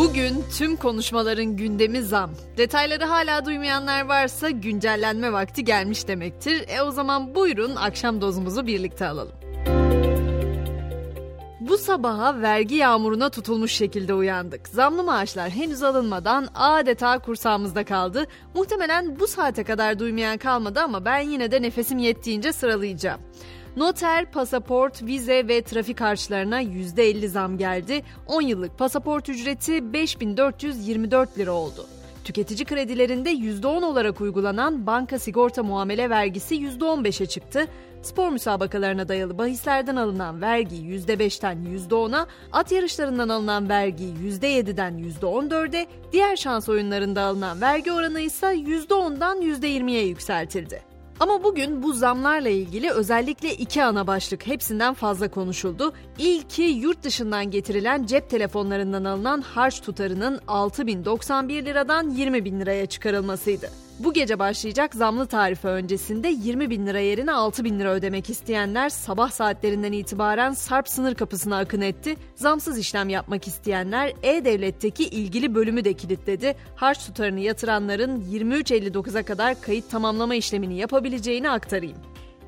Bugün tüm konuşmaların gündemi zam. Detayları hala duymayanlar varsa güncellenme vakti gelmiş demektir. E o zaman buyurun akşam dozumuzu birlikte alalım. Bu sabaha vergi yağmuruna tutulmuş şekilde uyandık. Zamlı maaşlar henüz alınmadan adeta kursağımızda kaldı. Muhtemelen bu saate kadar duymayan kalmadı ama ben yine de nefesim yettiğince sıralayacağım. Noter, pasaport, vize ve trafik harçlarına %50 zam geldi. 10 yıllık pasaport ücreti 5424 lira oldu. Tüketici kredilerinde %10 olarak uygulanan banka sigorta muamele vergisi %15'e çıktı. Spor müsabakalarına dayalı bahislerden alınan vergi %5'ten %10'a, at yarışlarından alınan vergi %7'den %14'e, diğer şans oyunlarında alınan vergi oranı ise %10'dan %20'ye yükseltildi. Ama bugün bu zamlarla ilgili özellikle iki ana başlık hepsinden fazla konuşuldu. İlki yurt dışından getirilen cep telefonlarından alınan harç tutarının 6091 liradan 20 bin liraya çıkarılmasıydı. Bu gece başlayacak zamlı tarife öncesinde 20 bin lira yerine 6 bin lira ödemek isteyenler sabah saatlerinden itibaren Sarp sınır kapısına akın etti. Zamsız işlem yapmak isteyenler E-Devlet'teki ilgili bölümü de kilitledi. Harç tutarını yatıranların 23.59'a kadar kayıt tamamlama işlemini yapabileceğini aktarayım.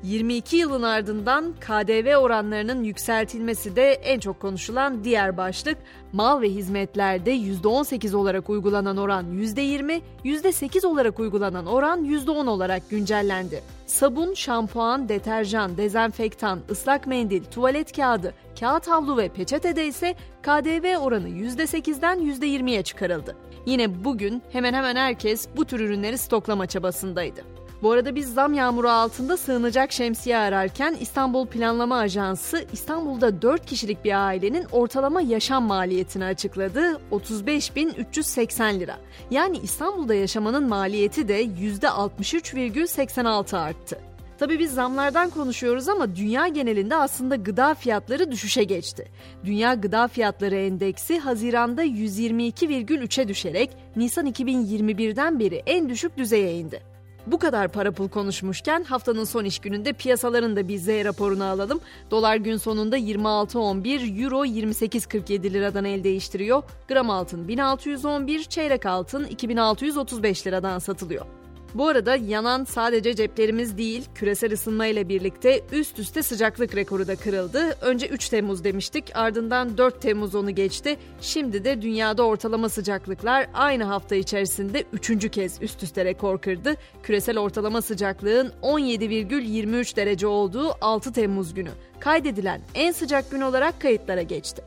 22 yılın ardından KDV oranlarının yükseltilmesi de en çok konuşulan diğer başlık. Mal ve hizmetlerde %18 olarak uygulanan oran %20, %8 olarak uygulanan oran %10 olarak güncellendi. Sabun, şampuan, deterjan, dezenfektan, ıslak mendil, tuvalet kağıdı, kağıt havlu ve peçetede ise KDV oranı %8'den %20'ye çıkarıldı. Yine bugün hemen hemen herkes bu tür ürünleri stoklama çabasındaydı. Bu arada biz zam yağmuru altında sığınacak şemsiye ararken İstanbul Planlama Ajansı İstanbul'da 4 kişilik bir ailenin ortalama yaşam maliyetini açıkladı. 35.380 lira. Yani İstanbul'da yaşamanın maliyeti de %63,86 arttı. Tabii biz zamlardan konuşuyoruz ama dünya genelinde aslında gıda fiyatları düşüşe geçti. Dünya Gıda Fiyatları Endeksi Haziran'da 122,3'e düşerek Nisan 2021'den beri en düşük düzeye indi. Bu kadar para pul konuşmuşken haftanın son iş gününde piyasaların da bir Z raporunu alalım. Dolar gün sonunda 26.11, Euro 28.47 liradan el değiştiriyor. Gram altın 1611, çeyrek altın 2635 liradan satılıyor. Bu arada yanan sadece ceplerimiz değil, küresel ısınma ile birlikte üst üste sıcaklık rekoru da kırıldı. Önce 3 Temmuz demiştik, ardından 4 Temmuz onu geçti. Şimdi de dünyada ortalama sıcaklıklar aynı hafta içerisinde 3. kez üst üste rekor kırdı. Küresel ortalama sıcaklığın 17,23 derece olduğu 6 Temmuz günü kaydedilen en sıcak gün olarak kayıtlara geçti.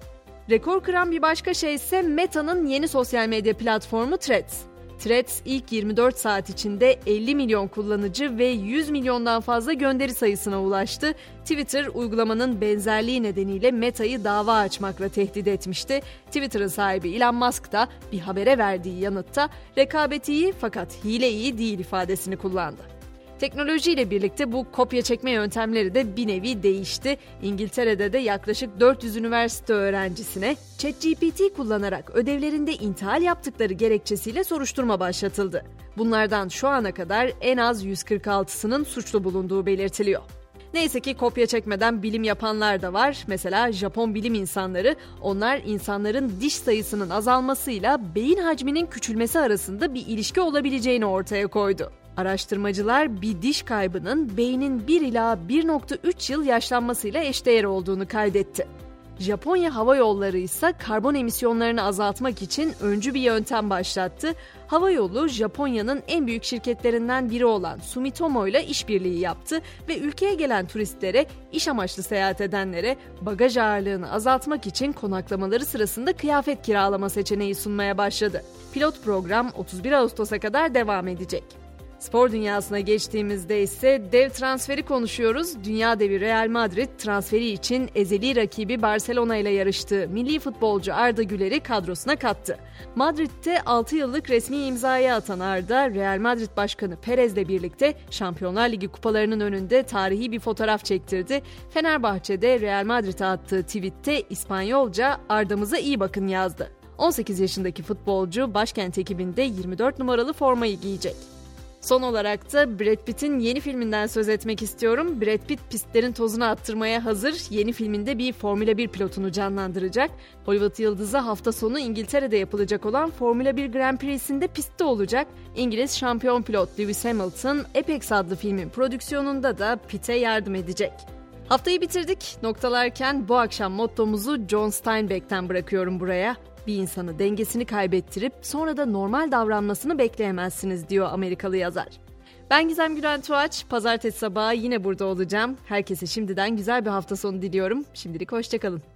Rekor kıran bir başka şey ise Meta'nın yeni sosyal medya platformu Threads. Threads ilk 24 saat içinde 50 milyon kullanıcı ve 100 milyondan fazla gönderi sayısına ulaştı. Twitter uygulamanın benzerliği nedeniyle Meta'yı dava açmakla tehdit etmişti. Twitter'ın sahibi Elon Musk da bir habere verdiği yanıtta rekabet iyi fakat hile iyi değil ifadesini kullandı. Teknolojiyle birlikte bu kopya çekme yöntemleri de bir nevi değişti. İngiltere'de de yaklaşık 400 üniversite öğrencisine ChatGPT kullanarak ödevlerinde intihal yaptıkları gerekçesiyle soruşturma başlatıldı. Bunlardan şu ana kadar en az 146'sının suçlu bulunduğu belirtiliyor. Neyse ki kopya çekmeden bilim yapanlar da var. Mesela Japon bilim insanları onlar insanların diş sayısının azalmasıyla beyin hacminin küçülmesi arasında bir ilişki olabileceğini ortaya koydu. Araştırmacılar bir diş kaybının beynin 1 ila 1.3 yıl yaşlanmasıyla eşdeğer olduğunu kaydetti. Japonya Hava Yolları ise karbon emisyonlarını azaltmak için öncü bir yöntem başlattı. Hava Yolu Japonya'nın en büyük şirketlerinden biri olan Sumitomo ile işbirliği yaptı ve ülkeye gelen turistlere, iş amaçlı seyahat edenlere bagaj ağırlığını azaltmak için konaklamaları sırasında kıyafet kiralama seçeneği sunmaya başladı. Pilot program 31 Ağustos'a kadar devam edecek. Spor dünyasına geçtiğimizde ise dev transferi konuşuyoruz. Dünya devi Real Madrid transferi için ezeli rakibi Barcelona ile yarıştığı milli futbolcu Arda Güler'i kadrosuna kattı. Madrid'de 6 yıllık resmi imzayı atan Arda, Real Madrid Başkanı Perez'le birlikte Şampiyonlar Ligi kupalarının önünde tarihi bir fotoğraf çektirdi. Fenerbahçe'de Real Madrid'e attığı tweette İspanyolca Arda'mıza iyi bakın yazdı. 18 yaşındaki futbolcu başkent ekibinde 24 numaralı formayı giyecek. Son olarak da Brad Pitt'in yeni filminden söz etmek istiyorum. Brad Pitt pistlerin tozunu attırmaya hazır. Yeni filminde bir Formula 1 pilotunu canlandıracak. Hollywood yıldızı hafta sonu İngiltere'de yapılacak olan Formula 1 Grand Prix'sinde pistte olacak. İngiliz şampiyon pilot Lewis Hamilton Apex adlı filmin prodüksiyonunda da Pitt'e yardım edecek. Haftayı bitirdik. Noktalarken bu akşam mottomuzu John Steinbeck'ten bırakıyorum buraya. Bir insanı dengesini kaybettirip sonra da normal davranmasını bekleyemezsiniz diyor Amerikalı yazar. Ben Gizem Gülen Tuğaç. Pazartesi sabahı yine burada olacağım. Herkese şimdiden güzel bir hafta sonu diliyorum. Şimdilik hoşçakalın.